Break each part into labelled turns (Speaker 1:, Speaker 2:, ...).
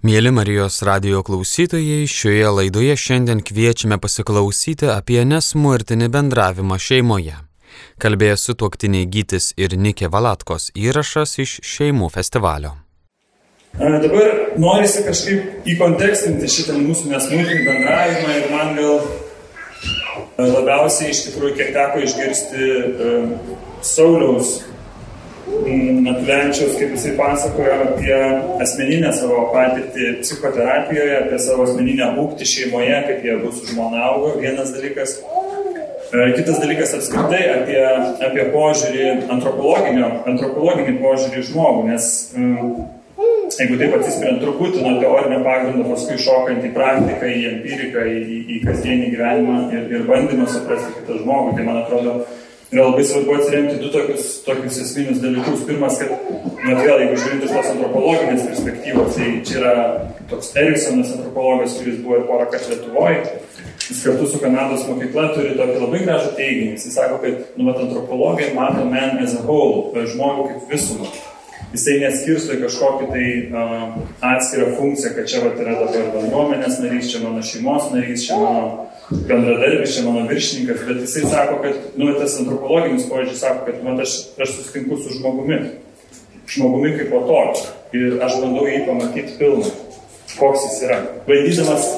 Speaker 1: Mėly Marijos radio klausytojai, šioje laidoje šiandien kviečiame pasiklausyti apie nesmurtinį bendravimą šeimoje. Kalbėjęs su tuoktiniai Gytis ir Nikė Valatkos įrašas iš šeimų festivalio.
Speaker 2: Dabar norisi kažkaip įkontekstinti šitą mūsų nesmurtinį bendravimą ir man gal labiausiai iš tikrųjų, kiek teko išgirsti uh, Sauliaus Matulenčiaus, kaip jisai pasakojo apie asmeninę savo patirtį psichoterapijoje, apie savo asmeninę būktį šeimoje, kaip jie bus žmona augo, vienas dalykas. E, kitas dalykas apskritai apie, apie požiūrį, antropologinį požiūrį žmogų, nes um, jeigu taip atsispiriant truputį nuo teorinio pagrindo, paskui šokant į praktiką, į empiriką, į, į kasdienį gyvenimą ir, ir bandymą suprasti kitą žmogų, tai man atrodo, yra labai svarbu atsiremti du tokius, tokius esminius dalykus. Pirmas, kad, net vėl, jeigu žiūrint iš tos antropologinės perspektyvos, tai čia yra toks Eriksonas antropologas, kuris buvo ir porą kartų Lietuvoje. Jis kartu su Kanados mokykla turi tokį labai gražų teiginį. Jis sako, kad, nu, mat, antropologai mato man as a whole, žmogų kaip visumą. Jisai neskirsto į kažkokį tai uh, atskirą funkciją, kad čia vat, yra dabar bendruomenės narys, čia mano šeimos narys, čia mano bendradarbis, čia mano viršininkas, bet jisai sako, kad, nu, tas antropologinis požiūris sako, kad, man, aš, aš susitinku su žmogumi, žmogumi kaip po to, ir aš bandau jį pamatyti pilną, koks jis yra. Bandydamas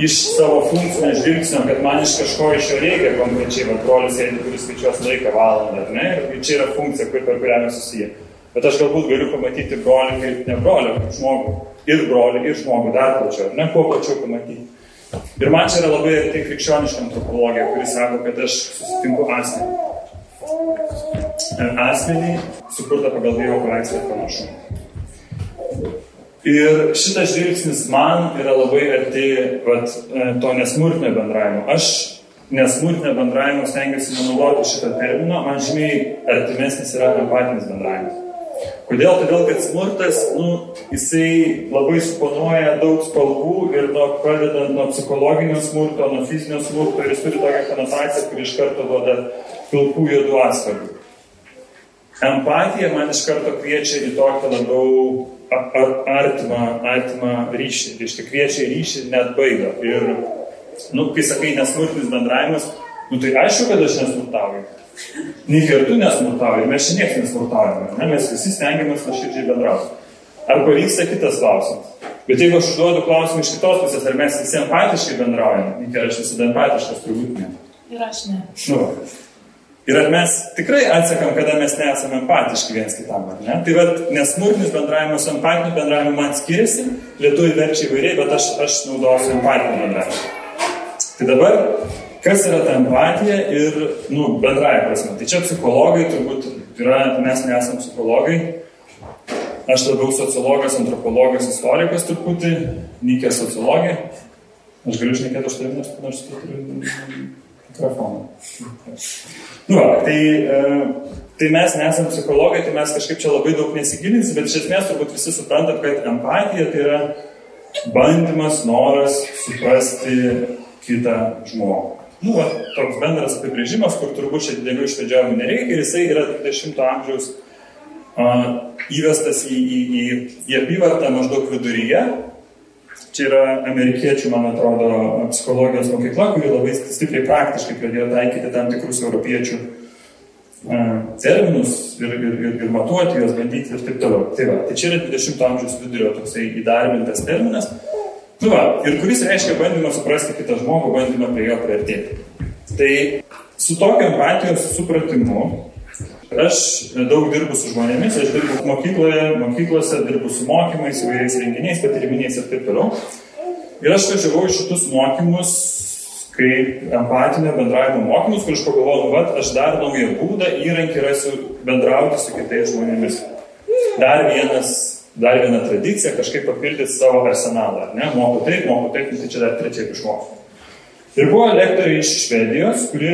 Speaker 2: iš savo funkcinio žvilgsnio, kad man iš kažko iš jo reikia konkrečiai, va, brolis sėdi, kuris skaičiuos laiką valandą, ar ne, ir čia yra funkcija, kur, per kurią mes susiję. Bet aš galbūt galiu pamatyti brolį kaip ne brolį, kaip žmogų. Ir brolį, ir žmogų dar plačiau, ne kuo plačiau pamatyti. Ir man čia yra labai arti krikščioniška antropologija, kuris sako, kad aš susitinku asmenį. Asmenį sukurtą pagal Dievo paveikslą ir panašumą. Ir šitas žvilgsnis man yra labai arti vat, e, to nesmurtinio bendravimo. Aš nesmurtinio bendravimo stengiuosi nenaudoti šitą terminą, man žymiai artimesnis yra empatinis bendravimas. Kodėl? Todėl, kad smurtas, nu, jisai labai suponuoja daug spalvų ir nuo, pradedant nuo psichologinio smurto, nuo fizinio smurto ir jis turi tokią konotaciją, kuri iš karto duoda pilkų juodų atspalvių. Empatija man iš karto kviečia į tokį labiau artimą, artimą ryšį, tai iš tikrųjų kviečia į ryšį net baido. Ir, nu, kai sakai nesmurtinis bendravimas, nu tai aišku, kad aš nesmurtauju. Nei kartu nesmurtaujame, mes šiandien nesmurtaujame, ne? mes visi stengiamės nuoširdžiai bendrauti. Ar pavyksta kitas klausimas? Bet jeigu aš užduodu klausimą iš kitos pusės, ar mes visi empatiškai bendraujame, Nik ir aš visada empatiškas turbūt ne.
Speaker 3: Ir aš ne.
Speaker 2: Nu, ir ar mes tikrai atsekam, kada mes nesame empatiški viens kitam, ar ne? Tai vad, nesmurtinis bendravimas su empatiniu bendravimu man skiriasi, lietuvių verčia įvairiai, bet aš, aš naudosiu empatinį bendravimą. Tai dabar Kas yra ta empatija ir, nu, bendrąją prasme. Tai čia psichologai turbūt yra, mes nesame psichologai. Aš labiau sociologas, antropologas, istorikas truputį, Nikė sociologė. Aš galiu šnekėti už tavimi, nors tu turi mikrofoną. Nu, va, tai, e, tai mes nesame psichologai, tai mes kažkaip čia labai daug nesigilinsim, bet iš esmės turbūt visi suprantat, kad empatija tai yra bandymas, noras suprasti kitą žmogų va, toks bendras apibrėžimas, kur turbūt čia didelių išvedžiojimų nereikia ir jisai yra 20 amžiaus a, įvestas į, į, į, į apyvartą maždaug viduryje. Čia yra amerikiečių, man atrodo, psichologijos mokykla, kuri labai stipriai praktiškai pradėjo taikyti tam tikrus europiečių a, terminus ir, ir, ir, ir matuoti juos, bandyti ir taip toliau. Tai, va, tai čia yra 20 amžiaus vidurio toksai įdarbintas terminas. Nu va, ir kuris reiškia bandymą suprasti kitą žmogų, bandymą prie jo priartėti. Tai su tokiu empatijos supratimu aš daug dirbu su žmonėmis, aš dirbu mokykloje, mokyklose, dirbu su mokymais, įvairiais renginiais, patiriminiais ir taip toliau. Ir aš važiavau į šitus mokymus kaip empatinio bendravimo mokymus, kur aš pagalvojau, nu, va, aš dar naują būdą, įrankį rasiu bendrauti su kitais žmonėmis. Dar vienas dar vieną tradiciją, kažkaip papildyti savo arsenalą. Ne? Moku taip, moku taip, tai čia dar trečiai išmokau. Ir buvo lektoriai iš Švedijos, kuri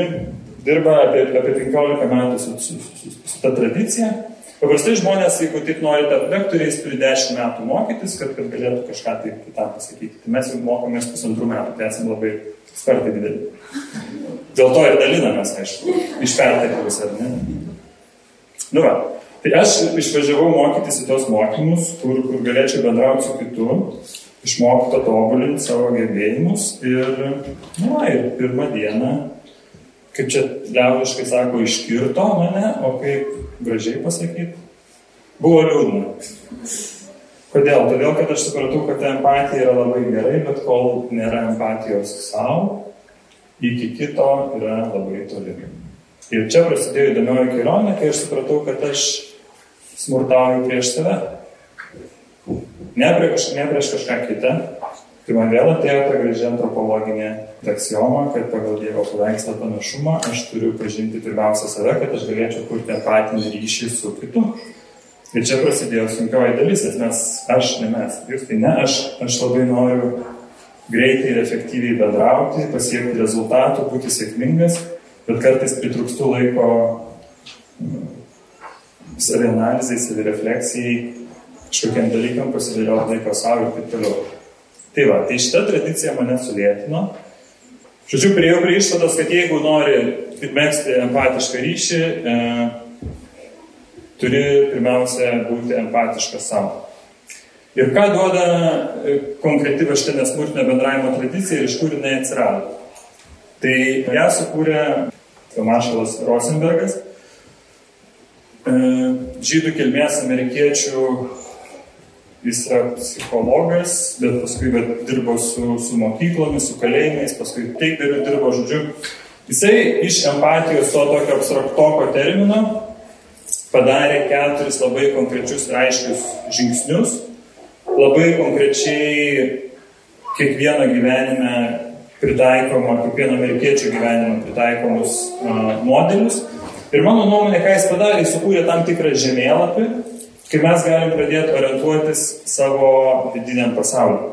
Speaker 2: dirba apie, apie 15 metų su, su, su, su ta tradicija. Paprastai žmonės, jeigu taip nori tapti lektoriais, turi 10 metų mokytis, kad, kad galėtų kažką tai kitam pasakyti. Tai mes jau mokomės pusantrų metų, tai esame labai spartai dideli. Dėl to ir dalinamės, aišku, iš pertekliaus, ar ne? Nu va, Tai aš išvažiavau mokytis į tos mokymus, kur, kur galėčiau bendrauti su kitu. išmokta tobulinti savo gebėjimus ir, na, ir pirmą dieną, kaip čia liaudiškai sako, iškirto mane, o kaip gražiai pasakyti, buvo liūdna. Kodėl? Todėl, kad aš supratau, kad empatija yra labai gerai, bet kol nėra empatijos savo, iki kito yra labai toli. Ir čia prasidėjo įdomioji kelionė, kai aš supratau, kad aš smurtauju prieš save. Ne prieš, ne prieš kažką kitą. Tai man vėl atėjo ta graži antropologinė aksioma, kad pagal Dievo paveikslą panašumą aš turiu pažinti pirmiausia save, kad aš galėčiau kurti empatinį ryšį su kitu. Ir čia prasidėjo sunkioji dalis, nes aš, ne mes, jūs tai ne aš, aš labai noriu greitai ir efektyviai bendrauti, pasiekti rezultatų, būti sėkmingas, bet kartais pritrūkstu laiko savianalizai, savirefleksijai, kažkokiam dalykam pasidėlioti laiko savo ir taip toliau. Tai va, tai šita tradicija mane sulėtino. Žodžiu, prieėjau prie išvados, kad jeigu nori mėgsti empatišką ryšį, e, turi pirmiausia būti empatiškas savo. Ir ką duoda e, konkreti va šitą nesmurtinę bendravimo tradiciją ir iš kur jinai atsirado. Tai ją sukūrė Maršalas Rosenbergas, žydų kilmės amerikiečių, jis yra psichologas, bet paskui bet dirbo su, su mokyklomis, su kalėjimais, paskui taikdariu dirbo, žodžiu. Jisai iš empatijos to tokio abstraktoko termino padarė keturis labai konkrečius ir aiškius žingsnius, labai konkrečiai kiekvieno gyvenime pritaikoma, kiekvieno amerikiečio gyvenime pritaikomus uh, modelius. Ir mano nuomonė, ką jis padarė, jis sukūrė tam tikrą žemėlapį, kai mes galim pradėti orientuotis savo vidiniam pasauliu.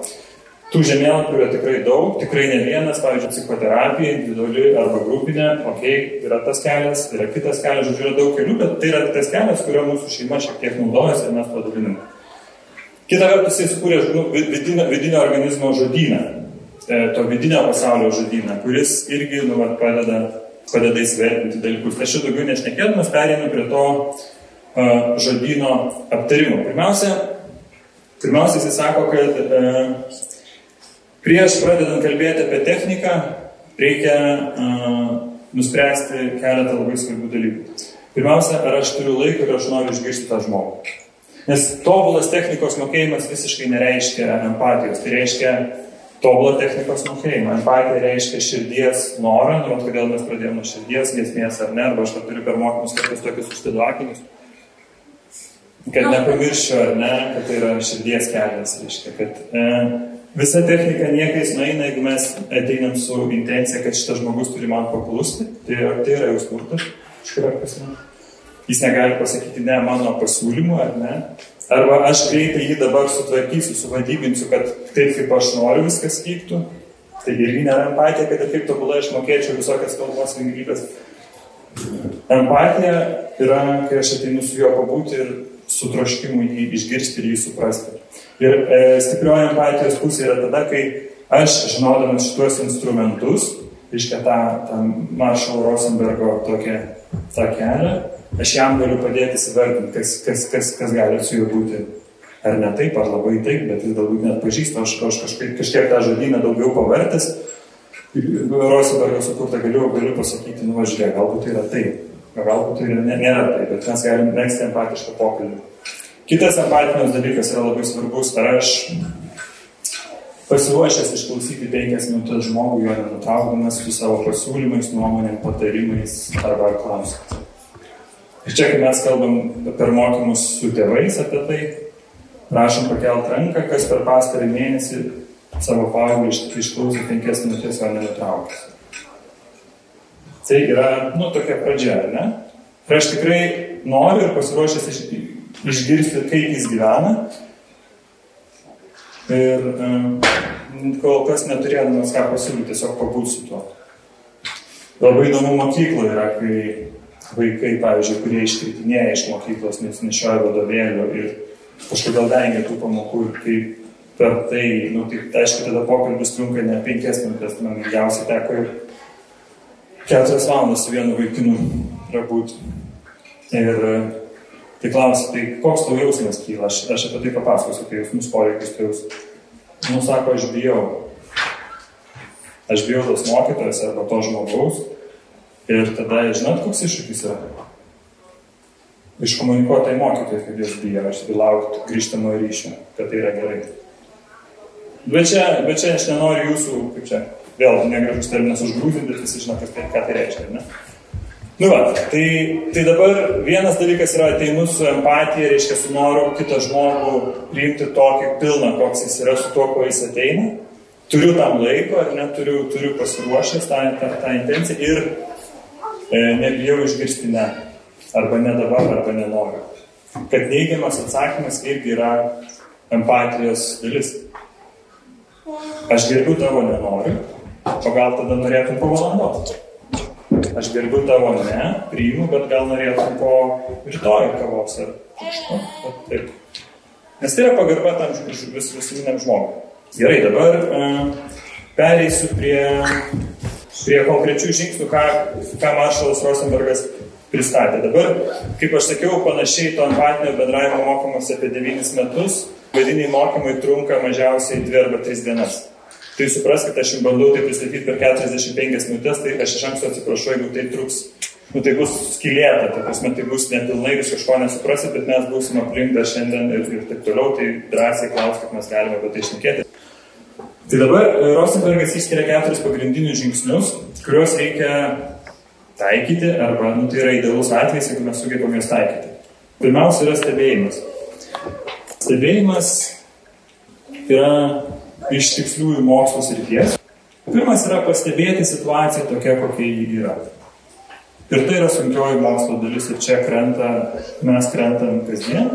Speaker 2: Tų žemėlapių yra tikrai daug, tikrai ne vienas, pavyzdžiui, psichoterapija, individuali arba grupinė, okei, okay, yra tas kelias, yra kitas kelias, žodžiu, yra daug kelių, bet tai yra tas kelias, kurio mūsų šeima šiek tiek naudojasi ir mes padaliname. Kita vertus, jis sukūrė nu, vidinio, vidinio organizmo žodyną, e, to vidinio pasaulio žodyną, kuris irgi nu, padeda, padeda įsvertinti dalykus. Aš čia daugiau nešnekėdamas perėinu prie to uh, žodyno aptarimo. Pirmiausia, pirmiausia, jis sako, kad uh, prieš pradedant kalbėti apie techniką, reikia uh, nuspręsti keletą labai svarbių dalykų. Pirmiausia, ar aš turiu laiko ir aš noriu išgirsti tą žmogų. Nes tobulas technikos mokėjimas visiškai nereiškia empatijos, tai reiškia tobulą technikos mokėjimą. Empatija reiškia širdies norą, nu, kodėl mes pradėjome nuo širdies, giesmės ar ne, arba aš turiu per mokymus tokius užtėdu akinius. Kad nepamirščiau, ar ne, kad tai yra širdies kelias, reiškia, kad e, visa technika niekais nueina, jeigu mes ateinam su intencija, kad šitas žmogus turi man paklusti, tai, tai yra jau smurtas, kažkuria prasme. Jis negali pasakyti ne mano pasiūlymu, ar ne. Arba aš greitai jį dabar sutvarkysiu, suvadybinsiu, kad taip kaip aš noriu viskas vyktų. Tai irgi nėra empatija, kad ir kaip tobulai aš mokėčiau visokias kalbos vingrybės. Empatija yra, kai aš ateinu su juo pabūti ir su troškimu jį išgirsti ir jį suprasti. Ir e, stiprioji empatijos pusė yra tada, kai aš, žinodamas šituos instrumentus, iškia tą, tą Maršalo Rosenbergo tokią tą kelią, aš jam galiu padėti įsivertinti, kas, kas, kas, kas gali su juo būti. Ar ne taip, ar labai taip, bet jis galbūt net pažįsta, aš, aš kažkaip, kažkiek tą žodyną daugiau pavertęs. Rosenbergo sukurtą galiu, galiu pasakyti, nu, žiūrėk, galbūt tai yra taip, galbūt tai yra, ne, nėra taip, bet mes galim mėgsti empatišką pokalbį. Kitas empatinis dalykas yra labai svarbus, ar aš pasiruošęs išklausyti penkias minutės žmogų, jo nenutraukdamas su savo pasiūlymais, nuomonėm, patarimais arba klausimais. Ir čia, kai mes kalbam per mokymus su tėvais apie tai, prašom pakelt ranką, kas per pastarį mėnesį savo paauglį išklausė penkias minutės, o nenutraukęs. Tai yra, nu, tokia pradžia, ne? Ir aš tikrai noriu ir pasiruošęs iš, išgirsti, kaip jis gyvena. Ir kol kas neturėdamas ką pasiūlyti, tiesiog pabūti su tuo. Labai įdomu mokykloje yra, kai vaikai, pavyzdžiui, kurie iškritinėja iš mokyklos, nes nešioja vadovėlių ir kažkodėl vengia tų pamokų ir kaip per tai, nu, tai, tai aišku, tada pokalbis trunka ne penkias minutės, man ilgiausiai teko ir keturias valandas su vienu vaikinu prabūti. Ir tai klausia, tai koks tavo jausmas kyla, aš, aš apie tai papasakosiu, apie jausmus poreikius, tai jūs. nu sako, aš bijau. Aš bijau tos mokytojas arba to žmogaus. Ir tada, žinot, koks iššūkis yra? Iškomunikuoti tai mokytojai, kad jūs bijo, tai laukti grįžtamo ryšio, kad tai yra gerai. Bet čia, bet čia aš nenoriu jūsų, kaip čia, vėl negražus terminas užgrūzinti, bet visi žino, tai, ką tai reiškia, ne? Nu, va, tai, tai dabar vienas dalykas yra ateinu su empatija, reiškia su noru kitą žmogų priimti tokį pilną, koks jis yra su tuo, kuo jis ateina. Turiu tam laiko, ar ne, turiu, turiu pasiruošęs tą, tą, tą intenciją ir nebijau išgirsti ne. Arba ne dabar, arba nenoriu. Kad neigiamas atsakymas irgi yra empatijos dalis. Aš gerbiu tavo nenoriu, o gal tada norėtum po valandos. Aš gerbiu tavo ne, priimu, bet gal norėtum po rytoj kavos ar kažko. Taip. Nes tai yra pagarba tam vis, vis, visuminiam žmogui. Gerai, dabar uh, pereisiu prie, prie konkrečių žingsnių, ką, ką Maršalas Rosenbergas pristatė. Dabar, kaip aš sakiau, panašiai to empatinio bendravimo mokymas apie 9 metus, vadiniai mokymai trunka mažiausiai 2 arba 3 dienas. Tai supraskite, aš jums bandau tai pristatyti per 45 minutės, tai aš iš anksto atsiprašau, jeigu tai truks, nu tai bus skilėta, tai prasme, tai bus nepilnai, jūs kažko nesuprasit, bet mes būsime aplinkta šiandien ir, ir taip toliau, tai drąsiai klauskit, mes galime apie tai išnekėti. Tai dabar e, Rosenbergas išskiria keturis pagrindinius žingsnius, kuriuos reikia taikyti, arba, nu, tai yra idealus atvejis, jeigu mes sugebame juos taikyti. Pirmiausia yra stebėjimas. Stebėjimas yra iš tiksliųjų mokslo srities. Pirmas yra pastebėti situaciją tokia, kokia ji yra. Ir tai yra sunkioji mokslo dalis ir čia krenta, mes krentam kasdien,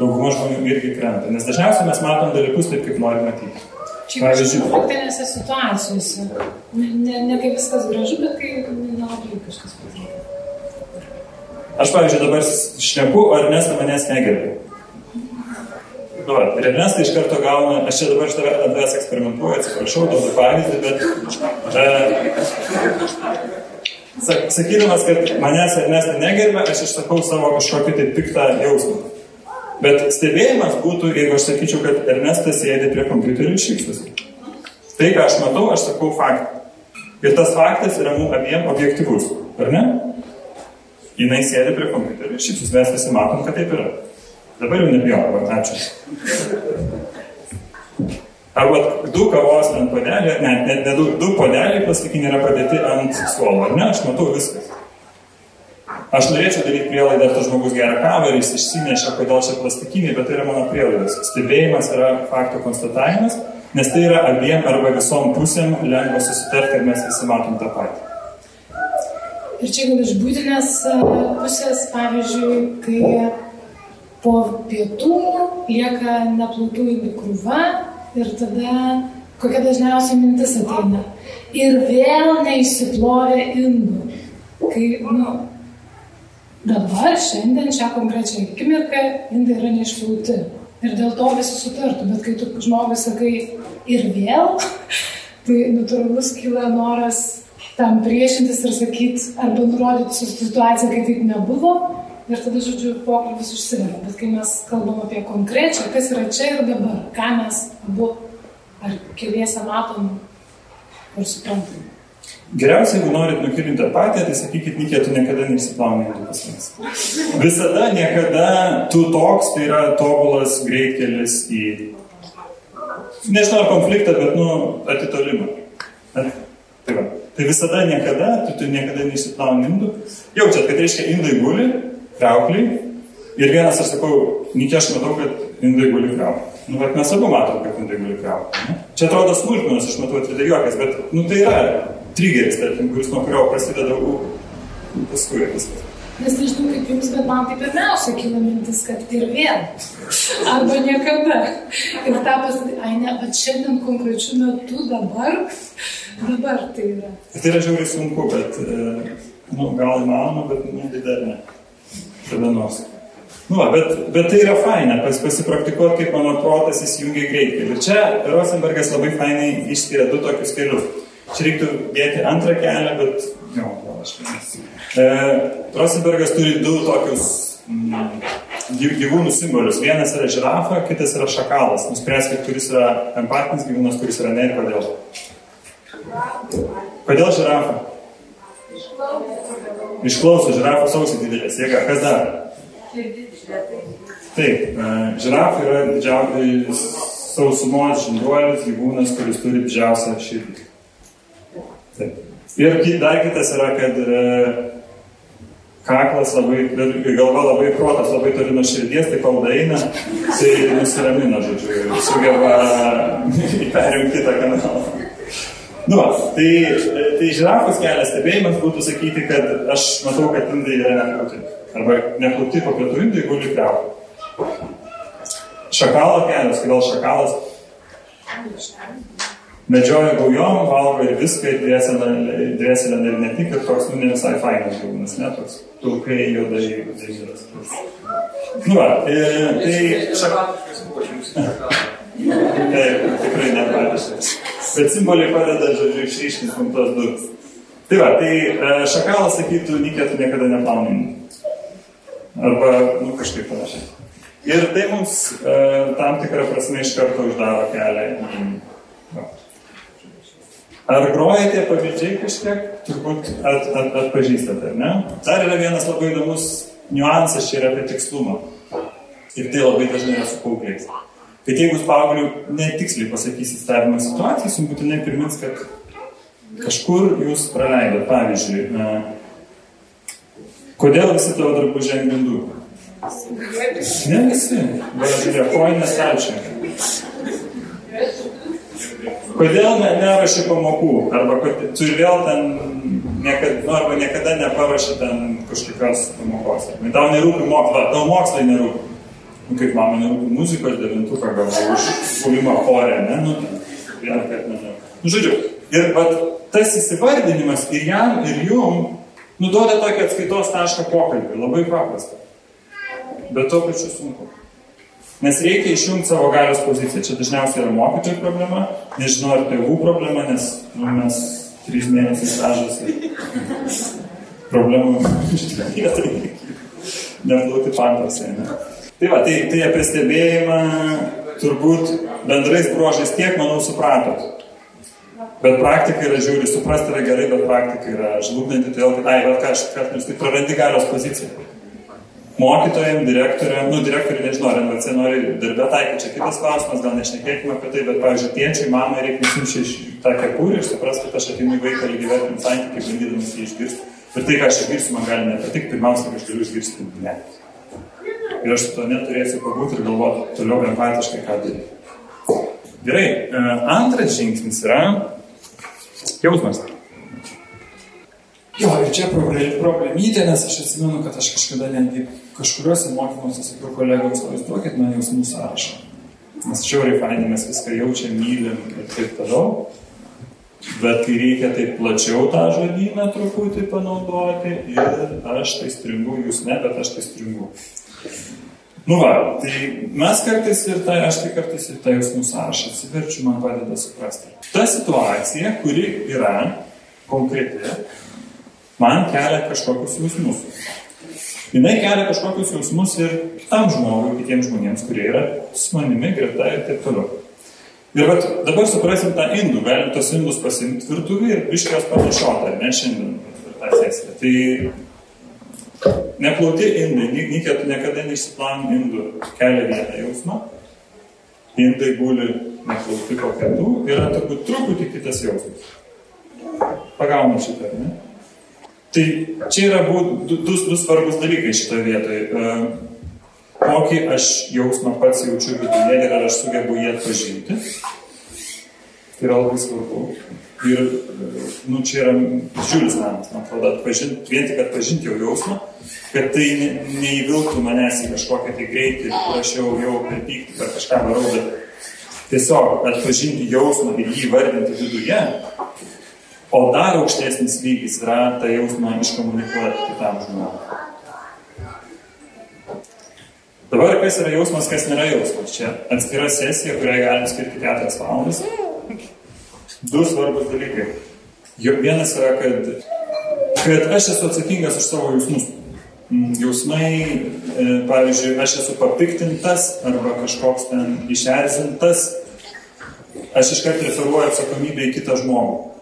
Speaker 2: dauguma žmonių irgi krenta, nes dažniausiai mes matom dalykus taip, kaip norim matyti.
Speaker 3: Čia Pavyzdžiui, praktinėse situacijose. Ne, ne, ne kaip viskas gražu, bet kai nelabai kažkas patinka.
Speaker 2: Aš, pavyzdžiui, dabar šneku, ar nes manęs negerbė. Nu, ir Ernestai iš karto gauna, aš čia dabar iš tavęs eksperimentuoju, atsiprašau, duodu pavyzdį, bet e, sakydamas, kad manęs Ernestai negerbė, aš išsakau savo kažkokį tai piktą jausmą. Bet stebėjimas būtų, jeigu aš sakyčiau, kad Ernestas sėdi prie kompiuterio ir šypsosi. Tai, ką aš matau, aš sakau faktą. Ir tas faktas yra mums abiem objektivus, ar ne? Jinai sėdi prie kompiuterio ir šypsosi, mes visi matom, kad taip yra. Dabar jau nebijau, ačiū. Arba du kavos ant padelio, ne, ne, ne du, du padeliai plastikiniai yra padėti ant suolo, ar ne? Aš matau viskas. Aš norėčiau daryti prielaidą, ar tas žmogus geria kavą ir jis išsineša, kodėl čia plastikiniai, bet tai yra mano prielaidas. Stebėjimas yra fakto konstatavimas, nes tai yra abiem arba visom pusėm lengva susitarti, kad mes visi matom tą patį.
Speaker 3: Ir čia gal iš būtinės e, pusės, pavyzdžiui, kai po pietų lieka neplautų indų krūva ir tada kokia dažniausiai mintis ateina. Ir vėl neįsiplovė indų. Kai, nu, dabar, šiandien, šią konkrečią akimirką, indai yra neišplauti. Ir dėl to visi sutartų. Bet kai tu žmogui sakai ir vėl, tai natūralus kyla noras tam priešintis ir sakyti, arba nurodyti situaciją, kai taip nebuvo, Ir tada, žodžiu, pokalbis užsiveria. Bet kai mes kalbam apie konkrečią, kas yra čia ir dabar, ką mes abu ar keliese matom ir suprantam.
Speaker 2: Geriausia, jeigu norit nukilinti apatiją, tai sakykit, Nikė, tu niekada neišsiplauni indų pas mus. Visada, niekada tu toks, tai yra tobulas greitkelis į, nežinau, konfliktą, bet, nu, atitolimą. Tai, va. tai visada, niekada, tu, tu niekada neišsiplauni indų. Jaučiat, kad reiškia, indai guli, kriauklį. Ir vienas aš sakau, Nikė, aš matau, kad indai guli kriauklį. Nu, bet mes abu matom, kad kriauklį. Čia atrodo smulkmenos, matau, tai juokas, bet, nu, tai yra trigeris, tarkim, kuris nuo kurio prasideda paskui viskas.
Speaker 3: Nes nežinau kaip jums, bet man tai pirmiausia kyla mintis, kad ir vėl. Arba niekada. Ir tą pasakyti, ai ne, bet šiandien konkrečiu metu dabar, dabar tai yra.
Speaker 2: Tai yra žiauriai sunku, bet, e, nu, gal įmanoma, bet, nu, tai dar ne kada nors. Nu, bet, bet tai yra faina, pas, pasipraktikuoti, kaip mano protas įsijungia greitkelį. Ir čia Rosenbergas labai fainai išskiria du tokius kelius. Čia reiktų dėti antrą kelią, bet... Jo, gal aš vienas. E, Rosenbergas turi du tokius mm, gyvūnų simbolius. Vienas yra žirafa, kitas yra šakalas. Nuspręskite, kuris yra empatinis gyvūnas, kuris yra ne ir kodėl. Kodėl žirafa? Išklauso žirafos ausį didelės. Jėga, kas dar? Taip, e, žirafa yra didžiausias sausumos žinduolis, gyvūnas, kuris turi didžiausią širdį. Taip. Ir dar kitas yra, kad e, kaklas labai, galva labai protas labai toli nuo širdies, tai kol eina, tai nusiramina, žodžiu, ir sugeba perimti kitą kanalą. Nu, tai, tai žirafos kelias stebėjimas būtų sakyti, kad aš matau, kad indai yra neplauti. Arba neplauti po pietų indai guli kriau. Šakalo kelias, kodėl šakalas? Medžioja gaujom, valgo ir viską, drėselė ir ne tik, ir toks, nu, ne visai fainas gyvūnas, ne toks, pilkai, juodai, juodai. Nu, va, e, tai šakalas. Taip, tikrai nepradėsiu. Bet simboliai padeda, žodžiu, išryškinti mums tos du. Tai va, tai e, šakalas sakytų, nikė tu niekada neplauni. Arba, nu, kažkaip panašiai. Ir tai mums e, tam tikrą prasme iš karto uždaro kelią į Ar grojate pavyzdžiai kažkiek? Turbūt at, at, atpažįstate, ne? Dar yra vienas labai įdomus niuansas, čia yra apie tikslumą. Ir tai labai dažnai yra su paaugliais. Kad jeigu jūs paaugliu netiksliai pasakysit stebimą situaciją, jums būtinai primins, kad kažkur jūs praleidote. Pavyzdžiui, kodėl visi tavo drabužiai ant grindų? Ne visi. Bet žiūrėk, kojinės stalčiai. Kodėl ne, nerašai pamokų? Arba tu vėl ten niekada, nu, arba niekada neparašai ten kažkokios pamokos. Tau nerūpi mokslas, tau mokslai nerūpi. Nu, kaip mama nerūpi muzikos devintuką gavau už buvimą chore, ne? Nu, vieną kartą ne. Nu, žodžiu, ir vat, tas įsivardinimas ir jam, ir jum nuduoda tokį atskaitos tašką pokalbį. Labai paprasta. Bet to pačiu sunku. Nes reikia išjungti savo galios poziciją. Čia dažniausiai yra mokytojų problema, nežinau ar tėvų problema, nes nu, mes trys mėnesiai stažas ir problemų neplauti fantasai. Ne? Tai va, tai, tai apie stebėjimą turbūt bendrais bruožais tiek, manau, supratot. Bet praktika yra žiūri, suprasti yra gerai, bet praktika yra žlugdanti, todėl kad, ai, bet ką aš, jūs tai prarandi galios poziciją mokytojams, direktoriam, nu, direktoriui nežinau, ar NVC nori darbę taikyti, čia kitas klausimas, gal nešnekėkime apie tai, bet, pavyzdžiui, tėčiai, mamai reikia nusimti iš tą kepurį ir suprasti, kad aš ateinu į vaiką lygiai vertinti santykiai, bandydamas jį išgirsti. Ir tai, ką aš išgirsiu, man gali nepatikti, pirmiausia, kad aš galiu išgirsti ne. Ir aš su to neturėsiu pabūti ir galvoti toliau empatiškai, ką daryti. Gerai, e, antras žingsnis yra jausmas. Jo, ir čia problemytė, nes aš atsimenu, kad aš kažkada netgi kažkuriuose mokymuose sakiau kolegoms, vaizduokit man jausmų sąrašą. Nes šiauriai fainai mes viską jaučiam, mylim ir taip toliau. Bet kai reikia taip plačiau tą žodyną truputį panaudoti ir aš tai stringu, jūs ne, bet aš tai stringu. Nu va, tai mes kartais ir tai, aš tai kartais ir tai jausmų sąrašą atsiverčiu, man padeda suprasti. Ta situacija, kuri yra konkreti, man kelia kažkokius jausmus. Jinai kelia kažkokius jausmus ir tam žmogui, kitiems žmonėms, kurie yra su manimi, greta ir taip toliau. Ir vat, dabar suprasim tą indų, galim tos indus pasimti virtuvį ir biškios panašoti, ar ne šiandien per tą sesiją. Tai neplauti indai, nikė tu niekada neišsiplan indų, kelia vieną jausmą. Indai guli neplauti po pietų, yra turbūt truputį kitas jausmas. Pagauna šitą, ne? Tai čia yra būt, du, du, du svarbus dalykai šitoje vietoje. Kokį aš jausmą pats jaučiu viduje ir ar aš sugebu jį atpažinti. Tai yra labai svarbu. Ir nu, čia yra didžiulis namas, man atrodo, atpažinti, vien tik atpažinti jau jausmą, kad tai ne, neįvilktų manęs į kažkokią tai greitį, kur aš jau, jau per pyktį, per kažką varau, bet tiesiog atpažinti jausmą ir jį vardinti viduje, O dar aukštesnis lygis yra tą jausmą iškomunikuoti kitam žmogui. Dabar kas yra jausmas, kas nėra jausmas. Čia atskira sesija, kuriai galim skirti 4 valandas. Du svarbus dalykai. Jo vienas yra, kad, kad aš esu atsakingas už savo jausmus. Jausmai, e, pavyzdžiui, aš esu papiktintas arba kažkoks ten išerzintas, aš iškart referuoju atsakomybę į kitą žmogų.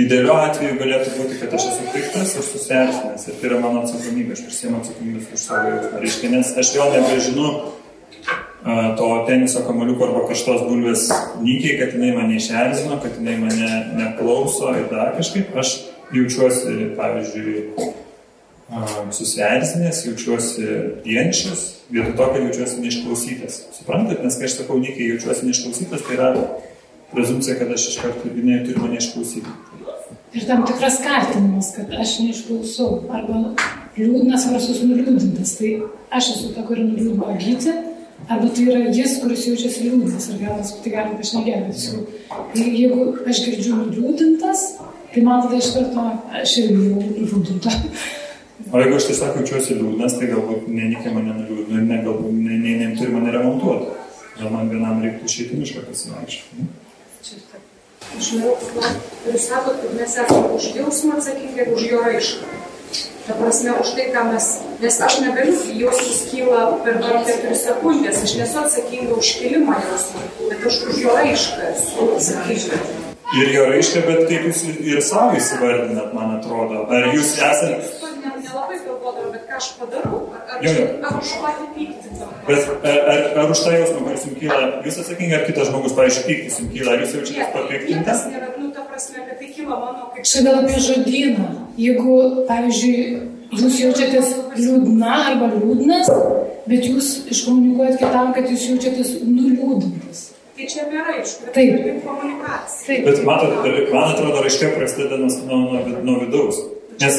Speaker 2: Idealiu atveju galėtų būti, kad aš esu piktas ir susierzinęs ir tai yra mano atsakomybė, aš prisiemu atsakomybės už savo jausmą. Reiškia, nes aš vėl nebežinu uh, to teniso kamaliuko arba kažtos bulvės nykiai, kad jinai mane išerzino, kad jinai mane neklauso ir dar kažkaip. Aš jaučiuosi, pavyzdžiui, susierzinęs, jaučiuosi vienišas, vietoj to, kad jaučiuosi neišklausytas. Suprantat, nes kai aš sakau nykiai jaučiuosi neišklausytas, tai yra prezumcija, kad aš iš karto jinai turi mane išklausyti.
Speaker 3: Ir tam tikras kaltinimas, kad aš neišklausau. Arba liūdnas versus nuliūdintas. Tai aš esu ta, kuri nuliūdino gyti, arba tai yra jis, kuris jaučiasi liūdnas. Ir gal mes tai galime pašnekėti. Tai jeigu aš girdžiu nuliūdintas, tai man tada iš karto aš irgi jau nuliūdinta.
Speaker 2: O jeigu aš tiesiog jaučiuosi liūdnas, tai galbūt nenikė mane nuliūdino ir ne, galbūt ne, ne, ne, turi mane remontuoti. Gal man vienam reiktų išeiti mišką pasivaikščioti.
Speaker 4: Aš noriu paklausti, jūs sakot, kad mes esame už jausmą atsakingi ir už jo raišką. Ta prasme, už tai, ką mes, nes aš negaliu, jausmas kyla per 4 sekundės, aš nesu atsakinga už kilimą jausmą, bet aš už jo raišką esu atsakinga.
Speaker 2: Ir jo raišką, bet kaip jūs ir savo įsivardinat, man atrodo. Ar jūs esate...
Speaker 4: Nelabai galvodavau, bet ką aš padarau, ar,
Speaker 2: Jo, jo.
Speaker 4: ar už patį pyktį.
Speaker 2: Bet ar, ar, už tą jausmą, kuris jums kyla, jūs atsakingi, ar kitas žmogus, pavyzdžiui, pyktis jums kyla, ar jūs jaučiatės papiktintas?
Speaker 4: nėra, nu, ta prasme, kad tai kyla mano kaip...
Speaker 3: Čia gal apie žodyną. Jeigu, pavyzdžiui, jūs jaučiatės liūdna arba liūdnas, bet jūs iškomunikuojat kitam, kad jūs jaučiatės nuliūdintas.
Speaker 4: Tai čia nėra iš kur.
Speaker 3: Taip.
Speaker 4: Tai komunikacija.
Speaker 3: Taip.
Speaker 2: Bet matot, man atrodo, raiškia prasideda nuo, nuo, nuo vidaus. Nes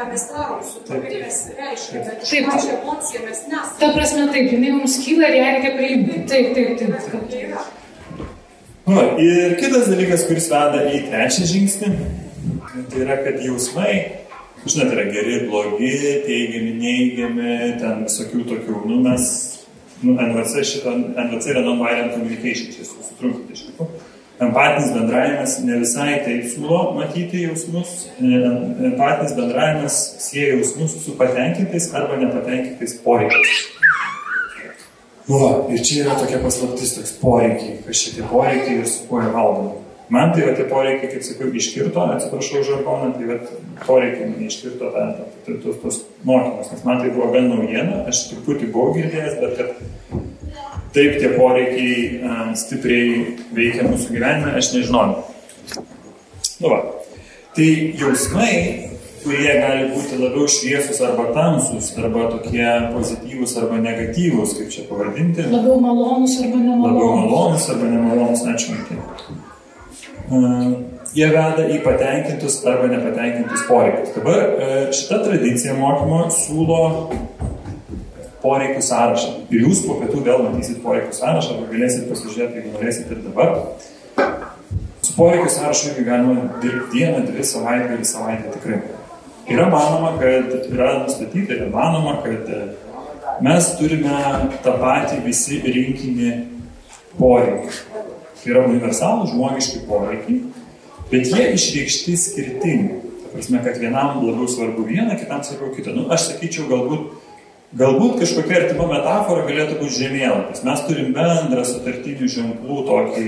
Speaker 4: Ką mes darom su to, kaip mes reiškia, bet
Speaker 3: Taip.
Speaker 4: pačią emociją mes nesame.
Speaker 3: Ta prasme, taip, jinai mums kyla ir ją reikia priimti. Taip, taip, taip.
Speaker 4: Tai
Speaker 3: taip.
Speaker 4: yra.
Speaker 2: Nu, ir kitas dalykas, kuris veda į trečią žingsnį, tai yra, kad jausmai, žinot, yra geri, blogi, teigiami, neigiami, ten visokių tokių, nu mes, nu, NVC šito, NVC yra non-violent communication, čia sutrumpinti iš tikrųjų. Empatinis bendravimas ne visai taip siūlo matyti jausmus, e, empatinis bendravimas sieja jausmus su patenkintais arba nepatenkintais poreikiais. Nu, ir čia yra tokia paslaptis, toks poreikiai, kas šitie poreikiai ir su kuo jie valdomi. Man tai va tie poreikiai, kaip sakiau, iškirto, atsiprašau žargoną, tai va poreikiai man iškirto tą, tos, tos mokymus, nes man tai buvo gan naujiena, aš truputį buvau girdėjęs, bet kad taip tie poreikiai a, stipriai veikia mūsų gyvenime, aš nežinau. Nu va, tai jausmai kurie gali būti labiau šviesus arba tamsus, arba tokie pozityvūs arba negatyvūs, kaip čia pavadinti.
Speaker 3: Labiau malonus arba
Speaker 2: Labiau
Speaker 3: nemalonus.
Speaker 2: malonus arba nemalonus, ačiū. Uh, jie veda į patenkintus arba nepatenkintus poreikius. Dabar uh, šita tradicija mokymo siūlo poreikių sąrašą. Ir jūs po pietų vėl matysit poreikių sąrašą, arba galėsit pasižiūrėti, jeigu norėsit ir dabar. Su poreikių sąrašu irgi galima dirbti dieną, dvi savaitę, savaitę tikrai. Yra manoma, kad yra nustatyta, yra manoma, kad e, mes turime tą patį visi rinkinį poreikių. Tai yra universalų žmogiški poreikiai, bet jie išreikšti skirtingai. Ta prasme, kad vienam labiau svarbu viena, kitam svarbu kita. Nu, aš sakyčiau, galbūt, galbūt kažkokia artima metafora galėtų būti žemėlapis. Mes turim bendrą sutartinių ženklų tokį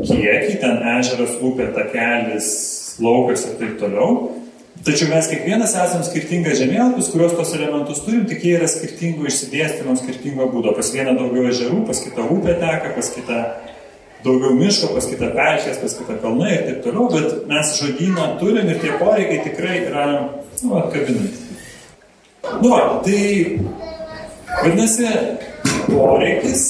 Speaker 2: kiekį, ten ežeras, upė, takelis, laukas ir taip toliau. Tačiau mes kiekvienas esame skirtingas žemėlapis, kuriuos tos elementus turim, tik jie yra skirtingo išsidėstymo, skirtingo būdo. Pas vieną daugiau ežerų, pas kitą upę teka, pas kitą daugiau miško, pas kitą pelkės, pas kitą kalnai ir taip toliau, bet mes žodyną turim ir tie poreikiai tikrai yra, nu, atkabinami. Nu, va, tai vadinasi, poreikis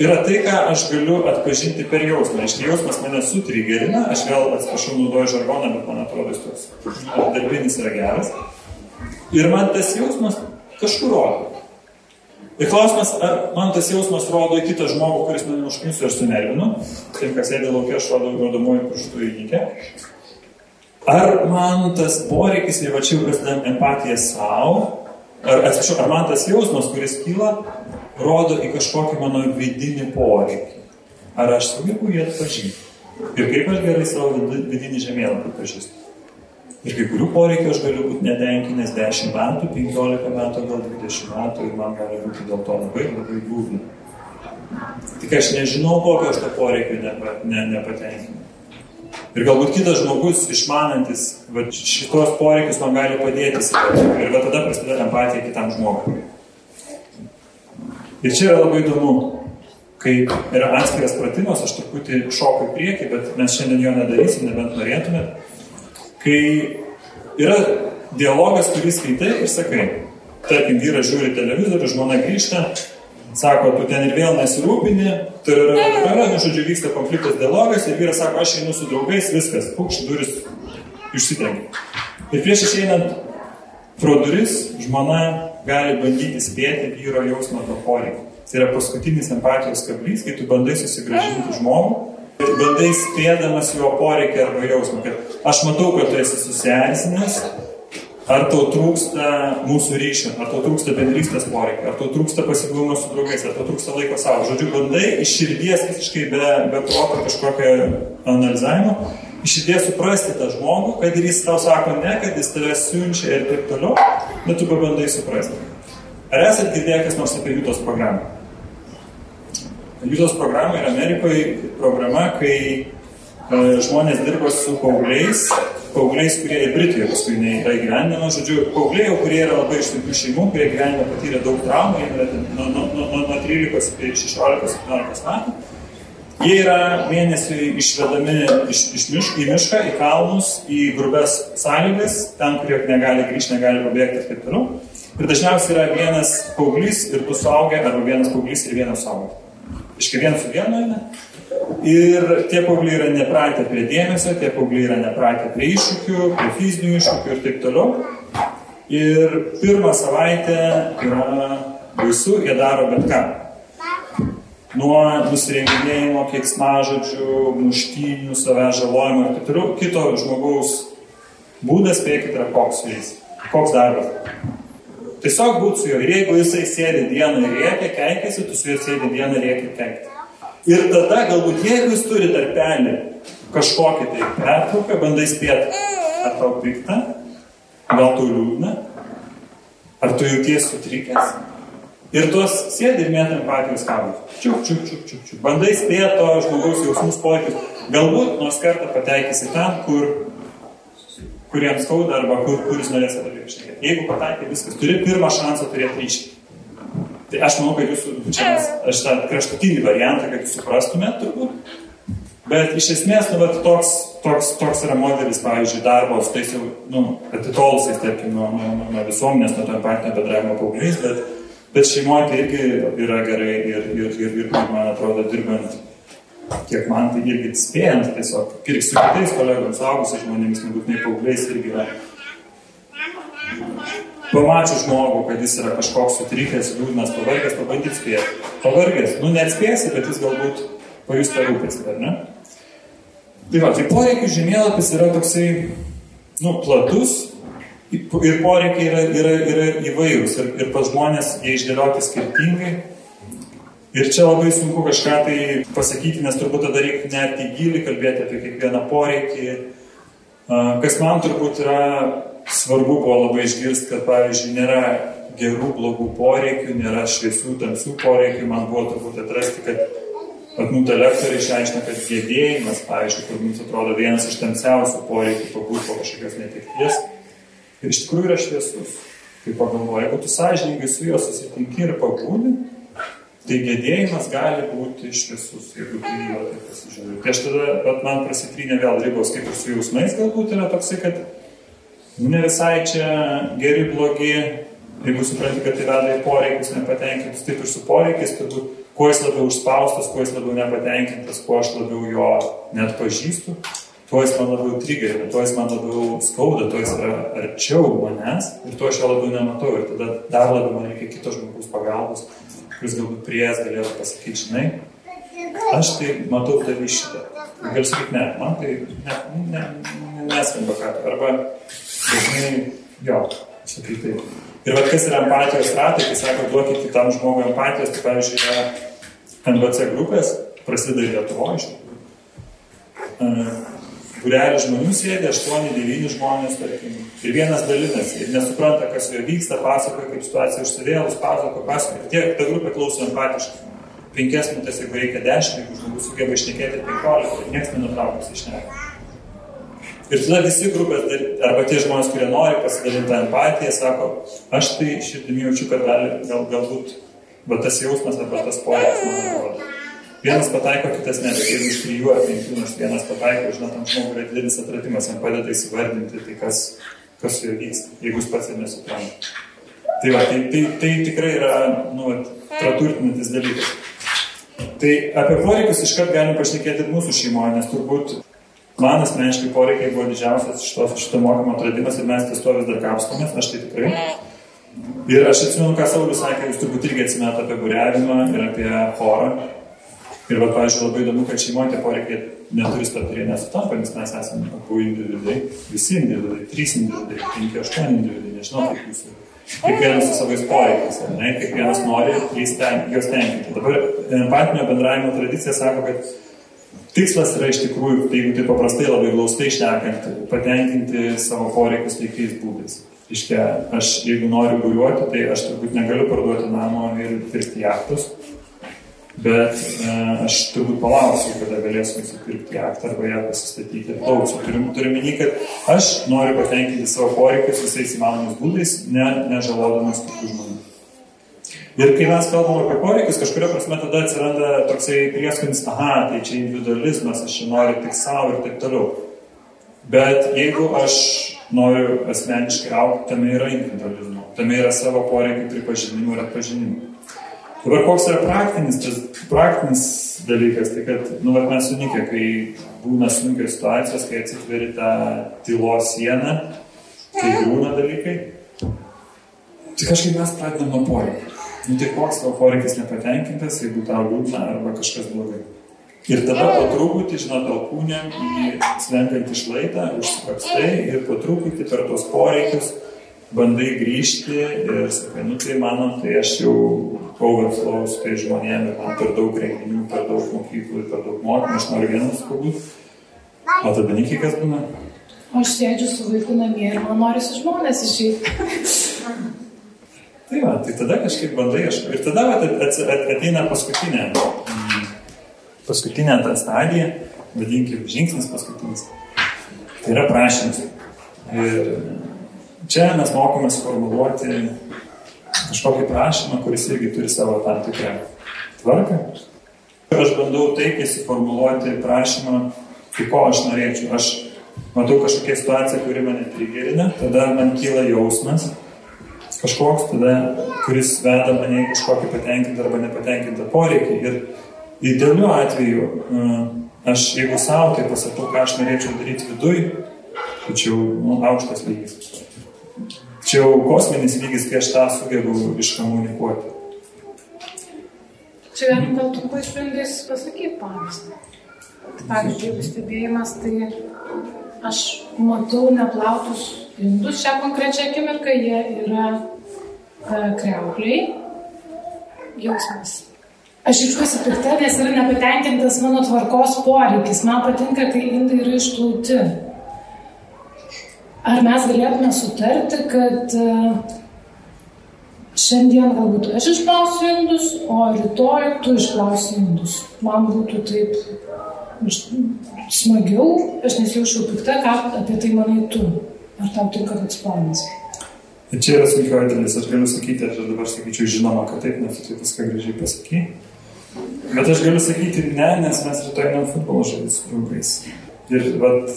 Speaker 2: yra tai, ką aš galiu atpažinti per jausmą. Iš jausmas mane sutrigerina, aš vėl atsiprašau, naudoju žargoną, bet man atrodo, jis toks darbinis yra geras. Ir man tas jausmas kažkur rodo. Ir klausimas, ar man tas jausmas rodo į kitą žmogų, kuris mane užkniso ir sunervino. Taip, kas sėdė laukia, aš rodau rodomuoju pirštų į nykę. Ar man tas poreikis, ir va čia jau prasideda empatija savo, ar atsiprašau, ar man tas jausmas, kuris kyla, rodo į kažkokį mano vidinį poreikį. Ar aš sugebu jį atpažinti? Ir kaip aš gerai savo vid- vidinį žemėlapį pažįstu? Ir kai kurių poreikių aš galiu būti netenkinęs 10 metų, 15 metų, gal 20 metų ir man gali būti dėl to labai labai liūdna. Tik aš nežinau, kokio aš to poreikio nepa, ne, nepatenkinu. Ir galbūt kitas žmogus, išmanantis va, šitos poreikius, man gali padėti. Ir va tada prasideda empatija kitam žmogui. Ir čia yra labai įdomu, kai yra atskiras pratimas, aš truputį šoku į priekį, bet mes šiandien jo nedarysim, nebent norėtumėt kai yra dialogas, kurį skaitai ir sakai, tarkim, vyras žiūri televizorių, žmona grįžta, sako, tu ten ir vėl nesirūpini, tarara, nu, žodžiu, vyksta konfliktas dialogas ir vyras sako, aš einu su draugais, viskas, pukš, duris išsitrenkia. Ir prieš išeinant pro duris, žmona gali bandyti spėti vyro jausmą to poreikio. Tai yra paskutinis empatijos kablys, kai tu bandai susigražinti žmogų ir bandai spėdamas jo poreikį arba jausmą, kad aš matau, kad tu esi susierzinęs, ar tau trūksta mūsų ryšio, ar tau trūksta bendrystės poreikio, ar tau trūksta pasibuvimo su draugais, ar tau trūksta laiko savo. Žodžiu, bandai iš širdies visiškai be, be proto kažkokio analizavimo, iš širdies suprasti tą žmogų, kad ir jis tau sako ne, kad jis tave siunčia ir taip toliau, bet tu pabandai suprasti. Ar esate girdėję kas nors apie Jūtos programą? Jūtos programa yra Amerikoje programa, kai e, žmonės dirba su paaugliais, paaugliais, kurie ir Britijoje paskui yra įgyvendinama, žodžiu, paaugliai, kurie yra labai iš tokių šeimų, kurie gyvenime patyrė daug traumų, jie yra nuo, nuo, nuo, nuo 13 iki 16-17 metų. Jie yra mėnesiui išvedami iš, iš miško, į mišką, į kalnus, į grubes sąlygas, ten, kurie negali grįžti, negali pabėgti ir taip toliau. Ir dažniausiai yra vienas paauglys ir du suaugę, arba vienas paauglys ir vienas suaugęs. Iškai vienas su vienu eina. Ir tie paaugliai yra nepratę prie dėmesio, tie paaugliai yra nepratę prie iššūkių, prie fizinių iššūkių ir taip toliau. Ir pirmą savaitę yra baisu, jie daro bet ką. Nuo nusirenginėjimo, keiksmažodžių, muštynių, savęs žalojimo ir taip toliau. Kito žmogaus būdas, spėkit, yra koks jais. Koks darbas. Tiesiog būt su juo. Ir jeigu jisai sėdi dieną ir rėkia, keikiasi, tu su juo sėdi dieną ir rėkia keikti. Ir tada galbūt, jeigu jis turi tarpelį kažkokį tai pertrauką, bandai spėti, ar tau pikta, gal tu liūdna, ar tu jauties sutrikęs. Ir tuos sėdi ir mėtai empatijos kablus. Čiuk, čiuk, čiuk, čiuk, čiuk. Bandai spėti to žmogaus jausmus poreikius. Galbūt nors kartą pateikysi ten, kur kuriems skauda arba kur, kuris norės apie tai šnekėti. Jeigu pataikai viskas, turi pirmą šansą turėti ryšį. Tai aš manau, kad jūsų, čia aš tą kraštutinį variantą, kad jūs suprastumėte turbūt. Bet iš esmės, nu, bet toks, toks, toks yra modelis, pavyzdžiui, darbo su tais jau, nu, atitolusiais, tarkim, nuo, nuo, nuo, nuo visuomenės, nuo to empatinio bendravimo paaugliais, bet, bet šeimoje tai irgi yra gerai ir, ir, ir, ir, man atrodo, dirbant kiek man tai irgi spėjant, tiesiog ir su kitais kolegomis, suaugusiais žmonėmis, nebūtinai paaugliais irgi yra. Pamačius žmogų, kad jis yra kažkoks sutrikęs, liūdnas, pavargęs, pabandyti spėti. Pavargęs, nu neatspėsi, bet jis galbūt pajus tą rūpestį, ar ne? Tai va, tai poreikių žemėlapis yra toksai, nu, platus ir poreikiai yra, yra, yra įvairūs ir, ir pas žmonės jie išdėlioti skirtingai Ir čia labai sunku kažką tai pasakyti, nes turbūt tada reikia net į gilį kalbėti apie kiekvieną poreikį. Kas man turbūt yra svarbu buvo labai išgirsti, kad pavyzdžiui nėra gerų, blogų poreikių, nėra šviesių, tamsių poreikių. Man buvo turbūt atrasti, kad atmūta lektoriai išaiškina, kad gėdėjimas, pavyzdžiui, kur mums atrodo vienas iš tamsiausių poreikių pabūti po kažkokios netekties. Ir iš tikrųjų yra šviesus. Kai pagalvoji, jeigu tu sąžininkai su juo susitinki ir pabūni, Tai gedėjimas gali būti šviesus, jeigu tu jį tai pasižiūrėjai. Tai aš tada, bet man prasitrynė vėl ribos, kaip ir su jausmais galbūt yra toksai, kad ne visai čia geri, blogi, jeigu supranti, kad tai veda į poreikius nepatenkintus, taip ir su poreikiais, turbūt kuo jis labiau užspaustas, kuo jis labiau nepatenkintas, kuo aš labiau jo net pažįstu, tuo jis man labiau trigerina, tuo jis man labiau skauda, tuo jis yra arčiau manęs ir tuo aš jo labiau nematau. Ir tada dar labiau man reikia kito žmogaus pagalbos kuris galbūt prieės galėtų pasakyti, žinai, aš tai matau tavį šitą. Gal sakyti, ne, man tai ne, ne, neskamba ką. Arba, žinai, jo, sakai taip. Ir vad kas yra empatijos ratai, kai sako, duokit kitam žmogui empatijos, tai pavyzdžiui, yra NBC grupės, prasideda Lietuvoje iš tikrųjų. Būrelis žmonių sėdi, 8-9 žmonės, tarkim, ir vienas dalinasi ir nesupranta, kas jo vyksta, pasakoja, kaip situacija užsivėlus, pasakoja, pasakoja. Ir tiek ta grupė klauso empatiškai. Penkias minutės, jeigu reikia 10, jeigu žmogus sugeba išnekėti 15, tai niekas nenutraukus išneka. Ir tada visi grupės, arba tie žmonės, kurie nori pasidalinti tą empatiją, sako, aš tai širdimi jaučiu, kad gali, gal, galbūt va, tas jausmas arba tas poreikis man atrodo. Vienas pataiko, kitas ne, bet jeigu iš trijų ar penkių, nors vienas pataiko, žinot, tam žmogui yra didelis atradimas, jam padeda įsivardinti, tai kas, kas su juo vyksta, jeigu jis pats ir nesupranta. Tai, va, tai, tai, tai tikrai yra, nu, praturtinantis dalykas. Tai apie poreikius iškart galim pašnekėti ir mūsų šeimoje, nes turbūt man asmeniškai poreikiai buvo didžiausias iš to, šito mokymo atradimas ir mes ties to vis dar kapstomės, aš tai tikrai. Ir aš atsimenu, ką Saulis sakė, jūs turbūt irgi atsimenate apie būrevimą ir apie chorą. Ir, va, pavyzdžiui, labai įdomu, kad šeimoje tie poreikiai neturi staturie nesutampa, nes mes esame abu individai, visi individai, trys individai, penki, aštuoni individai, nežinau, kaip jūsų. Kiekvienas su savais poreikiais, ne, kiekvienas nori juos tenkinti. Dabar empatinio bendravimo tradicija sako, kad tikslas yra iš tikrųjų, tai jeigu tai paprastai labai glaustai išnekant, patenkinti savo poreikius taikiais būdais. Iškia, aš jeigu noriu būriuoti, tai aš turbūt negaliu parduoti namo ir pirkti jachtus Bet e, aš turbūt palauksiu, kada galėsiu nusipirkti jachtą arba ją pasistatyti ir plauksiu. Turiu, turiu minį, kad aš noriu patenkinti savo poreikius visais įmanomais būdais, ne, nežalodamas kitų žmonių. Ir kai mes kalbam apie poreikius, kažkuria prasme tada atsiranda toksai prieskonis, aha, tai čia individualizmas, aš čia noriu tik savo ir taip toliau. Bet jeigu aš noriu asmeniškai aukti, tame yra individualizmo, tame yra savo poreikių pripažinimo ir atpažinimo. Dabar koks yra praktinis, praktinis dalykas, tai kad, nu, vat, mes sunikė, kai būna sunkios situacijos, kai atsitveri tą tylos sieną, kai būna dalykai, tai kažkaip mes pradedame nuo poreikio. Nu, tai koks tavo poreikis nepatenkintas, jeigu tau liūdna arba kažkas blogai. Ir tada po truputį, žinot, alkūnėm į slenkantį šlaitą užsikakstai ir po truputį per tos poreikius bandai grįžti ir sakai, nu tai mano, tai aš jau overflow su tai žmonėm ir man per daug renginių, per daug mokyklų per daug mokymų, aš noriu vienas pabūt. O tada nikai kas būna?
Speaker 3: Aš sėdžiu su vaiku namie ir man nori su žmonės išeiti.
Speaker 2: tai va, tai tada kažkaip bandai aš. Ir tada va, ateina paskutinė, paskutinė ta stadija, vadinkim, žingsnis paskutinis. Tai yra prašymas. Ir čia mes mokomės formuluoti kažkokį prašymą, kuris irgi turi savo tam tikrą tvarką. Aš bandau taikiai suformuoluoti prašymą, tai ko aš norėčiau. Aš matau kažkokią situaciją, kuri mane trigerina, tada man kyla jausmas kažkoks, tada, kuris veda mane į kažkokį patenkintą arba nepatenkintą poreikį. Ir idealiu atveju e, aš, jeigu savo tai pasakau, ką aš norėčiau daryti viduj, tačiau nu, aukštas lygis. Čia jau kosminis lygis, kai aš tą sugebu iškomunikuoti.
Speaker 3: Čia galim gal trumpai švendės pasakyti pavyzdį. Pavyzdžiui, jeigu stebėjimas, tai aš matau neplautus indus šią konkrečią akimirką, jie yra e, kreukliai, jausmas. Aš jaučiuosi pikta, nes yra nepatenkintas mano tvarkos poreikis. Man patinka, kai indai yra išplauti. Ar mes galėtume sutarti, kad e, šiandien galbūt aš išplausiu indus, o rytoj tu išplausi indus. Man būtų taip smagiau, aš nesijaučiau pikta, ką apie tai manai tu. Ar tau tinka toks planas?
Speaker 2: Čia yra sunkioji dalis, aš galiu sakyti, aš dabar sakyčiau žinoma, kad taip, nes tu viską gražiai pasakai. Bet aš galiu sakyti ne, nes mes rytoj einam futbolo žaisti su draugais. Ir, vat.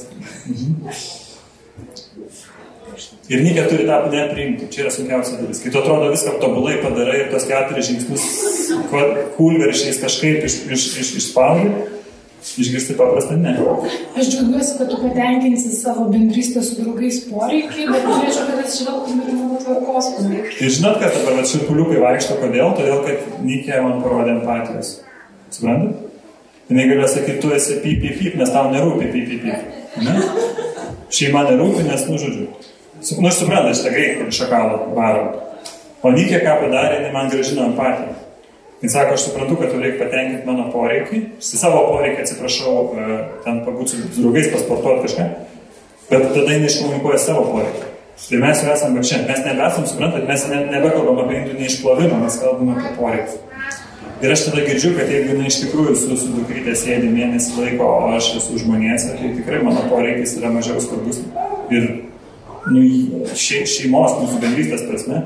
Speaker 2: Ir Nikė turi tą nepriimti. Čia yra sunkiausia dalis. Kai tu atrodo viską tobulai padarai ir tos keturis žingsnius kulveršiais kažkaip iš, iš, iš, išspaudai, išgirsti paprastą ne.
Speaker 3: Aš džiaugiuosi, kad tu patenkinsi savo bendrystę su draugais poreikį, bet norėčiau, kad atsižvelgtum ir mano tvarkos poreikį.
Speaker 2: Ir žinot, kad dabar širpuliukai vaikšto kodėl? Todėl, kad Nikė man parodė empatijos. Suprantat? Jis galėjo sakyti, tu esi pip, pip, pip, nes tau nerūpi pip, pip, pip. Ne? Šeima nerūpi, nes, nu, žodžiu. Nu, aš suprantu šitą greitį, šakalą varo. O Nikė ką padarė, jinai man gražino empatiją. Jis sako, aš suprantu, kad tu reikia patenkinti mano poreikį, savo poreikį atsiprašau, e, ten pabūti su draugais, pasportuoti kažką, bet tada jinai iškomunikuoja savo poreikį. Tai mes jau esame čia, mes nebesam, suprantat, mes ne, nebekalbam apie indų neišplovimą, mes kalbam apie poreikį. Ir aš tada girdžiu, kad jeigu jinai iš tikrųjų su, su dukrytė sėdi mėnesį laiko, o aš esu žmonės, tai tikrai mano poreikis yra mažiau svarbus. Ir še, šeimos, mūsų bendrystės prasme,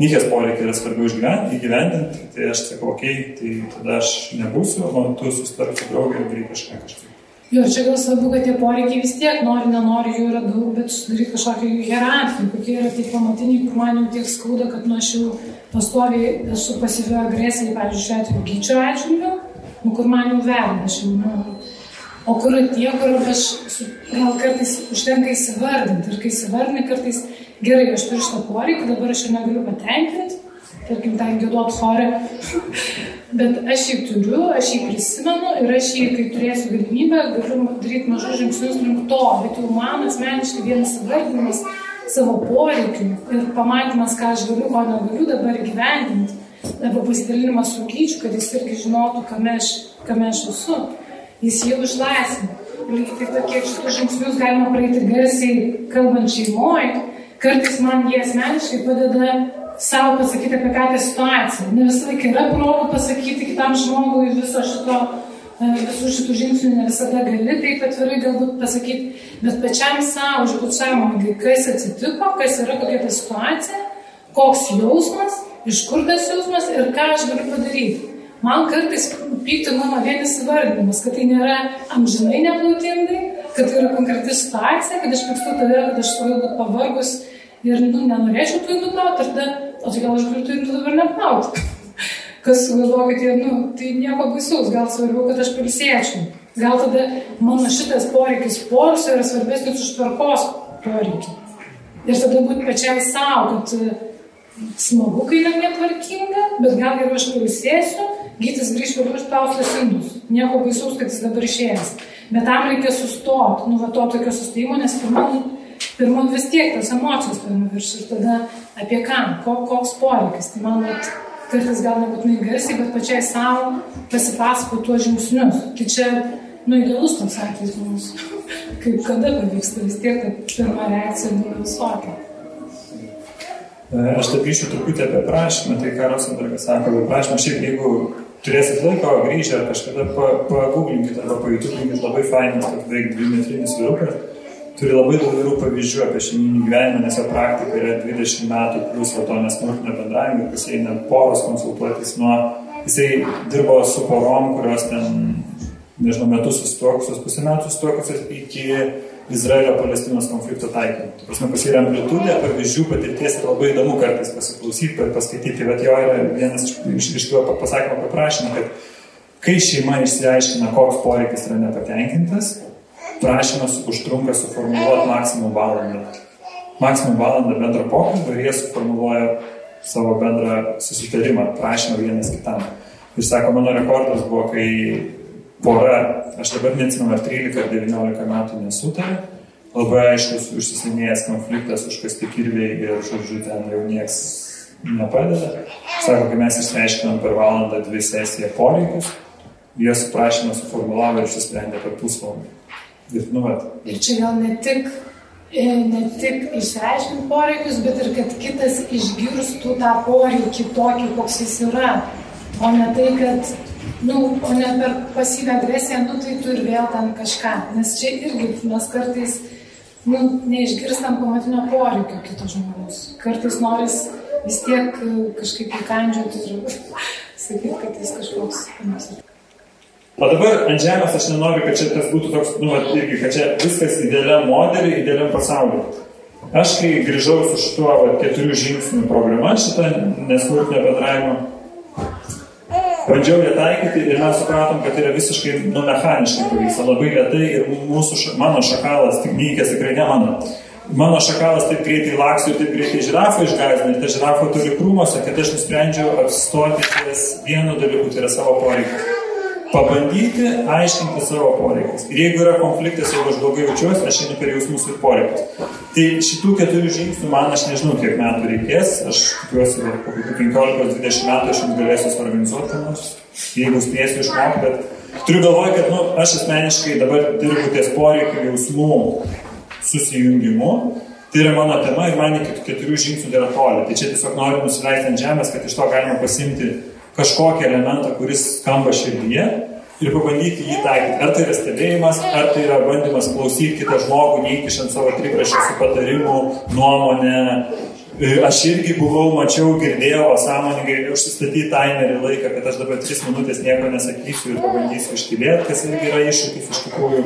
Speaker 2: Nikės poreikiai yra svarbiau įgyvendinti, tai aš sakau, okei, okay, tai tada aš nebūsiu, o tu sustark su draugė ir daryk kažką kažkaip.
Speaker 3: Jo, čia gal svarbu, kad tie poreikiai vis tiek nori, nenori, jų yra daug, bet sudaryti kažkokią hierarchiją, kokie yra tie pamatiniai, kur man jau tiek skauda, kad nu aš jau pastoviai esu pasyvio agresijai, pavyzdžiui, šiuo atveju gyčio atžvilgiu, nu, kur man jau verda, aš jau, nu, o kur tie, kur aš gal kartais užtenka įsivardinti. Ir kai įsivardinti kartais gerai, aš turiu šitą poreikį, dabar aš jo negaliu patenkinti, tarkim, ten gėduot chore, bet aš jį turiu, aš jį prisimenu ir aš jį, kai turėsiu galimybę, galiu daryti mažus žingsnius link to, bet jau man asmeniškai vienas įvardinimas savo poreikių ir pamatymas, ką aš galiu, ko negaliu dabar gyvendinti, arba pasidalinimas su gyčiu, kad jis irgi žinotų, kame aš, kame aš esu, jis jau išlaisvina. Lygiai taip pat, kiek šitus žingsnius galima praeiti garsiai, kalbant šeimoje, kartais man jie asmeniškai padeda savo pasakyti apie ką tą situaciją. Ne visą laiką yra progų pasakyti kitam žmogui viso šito, e, visų šitų žingsnių, ne visada gali taip atvirai galbūt pasakyti, bet pačiam savo, užbūt sąmoningai, kas atsitiko, kas yra kokia ta situacija, koks jausmas, iš kur tas jausmas ir ką aš galiu padaryti. Man kartais pykti mano vienas įvardinimas, kad tai nėra amžinai neplautingai, kad tai yra konkreti situacija, kad aš pykstu todėl, kad aš svajau būti pavargus ir nu, nenorėčiau tų indų plauti, ir tada, o tai gal aš galiu tų indų dabar neplauti. Kas galvoja, kad jie, nu, tai nieko baisaus, gal svarbiau, kad aš pilsėčiau. Gal tada mano šitas poreikis porsio yra svarbesnis už tvarkos poreikį. Ir tada būti pačiai savo, kad e, smagu, kai yra netvarkinga, bet gal geriau aš pilsėsiu, gytis grįž vėliau išplaustas indus. Nieko baisaus, kad jis dabar išėjęs. Bet tam reikia sustoti, nu, va to tokio sustojimo, nes pirmą pirmą vis tiek tos emocijos paima virš ir tada apie ką, ko, koks poreikis. Tai man vat, kartais gal nebūtinai garsiai, bet pačiai savo pasipasako tuos žingsnius. Tai čia, nu, idealus toks atvejis mums. Kaip kada pavyksta, vis tiek ta pirma reakcija būna visokia.
Speaker 2: E, aš taip grįšiu truputį apie prašymą, tai ką Rosenbergas sako, apie prašymą, šiaip jeigu turėsit laiko grįžę ar kažkada pagūglinkit arba pajutublinkit labai fainas, toks beveik dvimetrinis vyrukas turi labai daug gerų pavyzdžių apie šeiminį gyvenimą, nes jo praktika yra 20 metų plus to nesmurtinio bendravimo, jis eina poros konsultuotis nuo, jisai dirbo su porom, kurios ten, nežinau, metus susituokusios, pusę metų susituokusios iki Izraelio Palestinos konflikto taikymo. Tai prasme, pas yra amplitudė, pavyzdžių, patirties ir labai įdomu kartais pasiklausyti paskaityti, bet jo yra vienas iš, iš, to pasakymo paprašymą, kad kai šeima išsiaiškina, koks poreikis yra nepatenkintas, prašymas užtrunka suformuoluoti maksimum valandą. Maksimum valandą bendro pokalbio ir jie suformuoluoja savo bendrą susitarimą, prašymą vienas kitam. Ir sako, mano rekordas buvo, kai pora, aš dabar neatsimenu, ar 13 ar 19 metų nesutarė, labai aiškus užsisinėjęs konfliktas, užkasti kirviai ir, žodžiu, ten jau nieks nepadeda. Sako, kai mes išsiaiškinom per valandą dvi sesiją poreikius, jie su prašymą suformulavo ir išsisprendė per pusvalandį. Ir, nu, vat.
Speaker 3: ir čia gal ne tik, e, ne tik išsiaiškinti poreikius, bet ir kad kitas išgirstų tą poreikį tokį, koks jis yra. O ne tai, kad, nu, o ne per pasyvę agresiją, nu tai tu ir vėl ten kažką. Nes čia irgi mes kartais, nu, neišgirstam pamatinio poreikio kito žmogus. Kartais noris vis tiek kažkaip įkandžioti ir sakyti, kad jis kažkoks.
Speaker 2: O dabar ant žemės aš nenoriu, kad čia tas būtų toks, nu, irgi, kad čia viskas idealiam modeliui, idealiam pasauliu. Aš kai grįžau su šituo va, keturių žingsnių programa, šitą nesmurtinio bendravimo, bandžiau ją taikyti ir mes supratom, kad tai yra visiškai nu, mechaniškai pavyksta, labai lietai ir mūsų, mano šakalas, tik mykės tikrai ne mano. Mano šakalas taip greitai laksų ir taip greitai žirafą išgazdina, ir ta žirafa turi krūmose, kad aš nusprendžiau apstoti ties vienu dalyku, tai yra savo poreikiu. Pabandyti aiškinti savo poreikius. Ir jeigu yra konfliktas, jeigu aš blogai jaučiuosi, aš einu per jausmus ir poreikius. Tai šitų keturių žingsnių man aš nežinau, kiek metų reikės. Aš tikiuosi, kad po 15-20 metų aš jums galėsiu suorganizuoti, nors jeigu spėsiu išmokti, bet turiu galvoje, kad nu, aš asmeniškai dabar dirbu ties poreikių jausmų susijungimu. Tai yra mano tema ir man iki keturių žingsnių yra toli. Tai čia tiesiog noriu nusileisti ant žemės, kad iš to galima pasimti kažkokį elementą, kuris skamba širdyje ir pabandyti jį taikyti. Ar tai yra stebėjimas, ar tai yra bandymas klausyti kitą žmogų, neįkišant savo triprašę su patarimu, nuomonę. E, aš irgi buvau, mačiau, girdėjau, sąmoningai užsistatyti timerį laiką, kad aš dabar tris minutės nieko nesakysiu ir pabandysiu ištylėti, kas irgi yra iššūkis iš tikrųjų.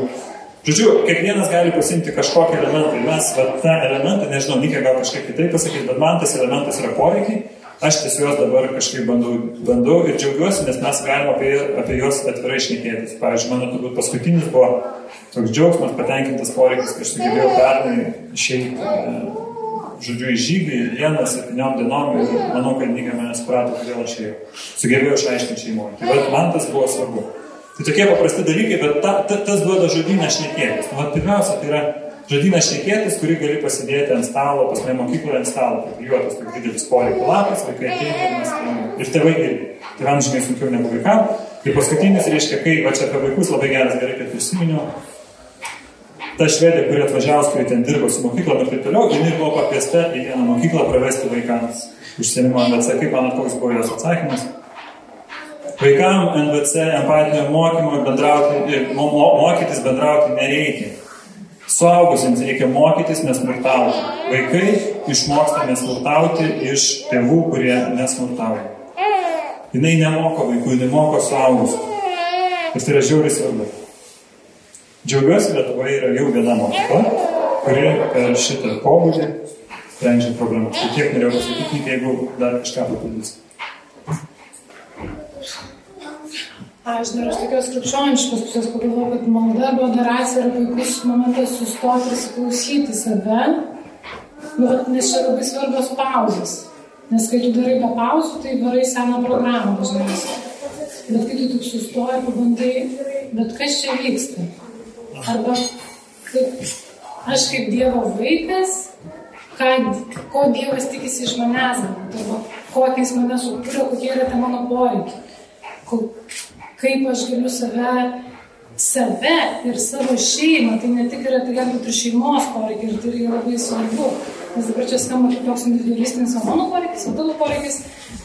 Speaker 2: Žodžiu, kiekvienas gali pasimti kažkokį elementą. Ir mes va, tą elementą, nežinau, Nikė gal kažkaip kitaip pasakyti, bet man tas elementas yra poreikiai Aš tiesiog dabar kažkaip bandau, bandau ir džiaugiuosi, nes mes galime apie, apie juos atvirai šnekėtis. Pavyzdžiui, mano turbūt paskutinis buvo toks džiaugsmas, patenkintas poreikis, kai aš sugebėjau pernai išeiti, e, žodžiu, į žygį, vieną, septyniom dienom ir manau, kad Nygė mane suprato, kodėl aš ėjau. Sugebėjau išaiškinti šeimoje. Tai bet man tas buvo svarbu. Tai tokie paprasti dalykai, bet ta, ta, tas duoda žodyną šnekėtis. Nu, pirmiausia, tai yra žodynas šnekėtis, kurį gali pasidėti ant stalo, pas mane mokykloje ant stalo, priklijuotas toks didelis poreikio lapas, vaikai ateina ir mes. Ir tėvai irgi. Tėvams žymiai sunkiau negu vaikams. Ir paskutinis reiškia, kai, va čia apie vaikus labai geras, gerai, kad prisiminiau. Ta švedė, kuri atvažiavus, kuri ten dirbo su mokykla ir taip toliau, jinai buvo pakviesta į vieną mokyklą pravesti vaikams užsienimo NVC. Kaip manot, koks buvo jos atsakymas? Vaikam NVC empatinio mokymo bendrauti, mokytis bendrauti nereikia. Suaugusiems reikia mokytis nesmurtauti. Vaikai išmoksta nesmurtauti iš tėvų, kurie nesmurtauja. Jis nemoko vaikų, jis moko suaugusių. Ir tai yra žiauriai svarbu. Džiaugiuosi, Lietuvoje yra jau viena mokykla, kuri per šitą pobūdį sprendžia problemas. Tai tiek norėjau pasakyti, jeigu dar kažką papildys.
Speaker 3: Aš dar iš tokios krikščioniškos pusės pagalvoju, kad malda arba adoracija yra puikus momentas sustoti ir įsiklausyti save, nu, nes čia labai svarbios pauzės. Nes kai tu darai be pauzų, tai varai seną programą dažniausiai. Bet kai tu tik sustoji ir pabandai, bet kas čia vyksta? Arba kaip, aš kaip Dievo vaikas, ką, ko Dievas tikisi iš manęs, arba kokiais mane sukūrė, kokie yra tie mano poreikiai kaip aš galiu save, save ir savo šeimą, tai ne tik yra, tai gali būti ir šeimos poreikiai, ir tai yra labai svarbu. Nes dabar čia skamba kaip toks individualistinis mano poreikis, o tavo poreikis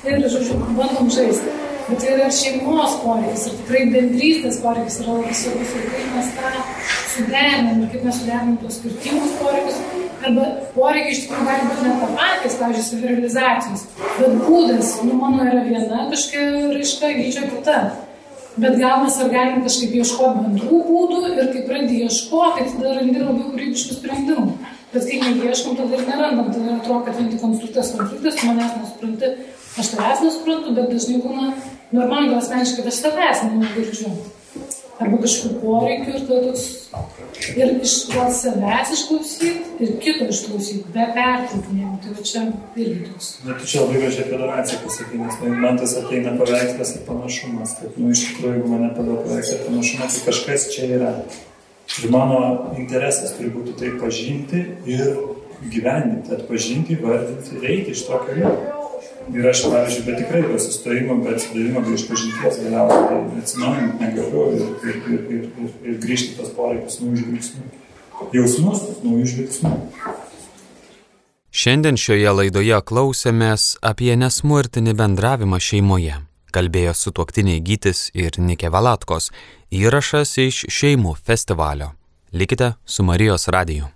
Speaker 3: ir, žodžiu, bandom žaisti. Bet tai yra šeimos poreikis, ir tikrai bendrystės poreikis yra labai svarbus, ir kaip mes tą suderinam, ir kaip mes suderinam tuos skirtingus poreikius. Arba poreikiai iš tikrųjų gali būti net patys, pavyzdžiui, savirealizacijos. Bet būdas, nu, mano yra viena kažkokia raiška, gyčio kita. Bet gal mes ar galim kažkaip ieškoti bendrų būdų ir kai pradedi ieškoti, tai tada randi labai kūrybiškų sprendimų. Bet kai neieškom, tada ir nerandam, tada atrodo, kad vien tik konstruktas konfliktas, manęs nesupranti, aš tavęs nesuprantu, bet dažnai būna normaliai asmeniškai, kad aš tavęs nenugirdžiu arba kažkokių poreikių ir tada toks ir iš gal savęs išklausyti ir kito išklausyti, be pertraukinėjimo. Tai va čia irgi toks.
Speaker 2: Bet tu čia labai gražiai apie adoraciją pasakai, nes man tas ateina paveikslas ir panašumas. Kad, nu, iš tikrųjų, jeigu mane padaro paveikslą ir panašumą, tai kažkas čia yra. Ir mano interesas turi būti tai pažinti ir gyvendinti, atpažinti, vardinti eiti iš to keliu. Ir aš, pavyzdžiui, bet tikrai be sustojimo, be atsidavimo, be išpažinties galiausiai tai atsinaujinti negaliu ir, ir, ir, ir, ir, ir grįžti tas poreikis naujų žvilgsnių. Jausmus, naujų žvilgsnių.
Speaker 1: Šiandien šioje laidoje klausėmės apie nesmurtinį bendravimą šeimoje. Kalbėjo su tuoktiniai Gytis ir Nikė Valatkos. Įrašas iš šeimų festivalio. Likite su Marijos radiju.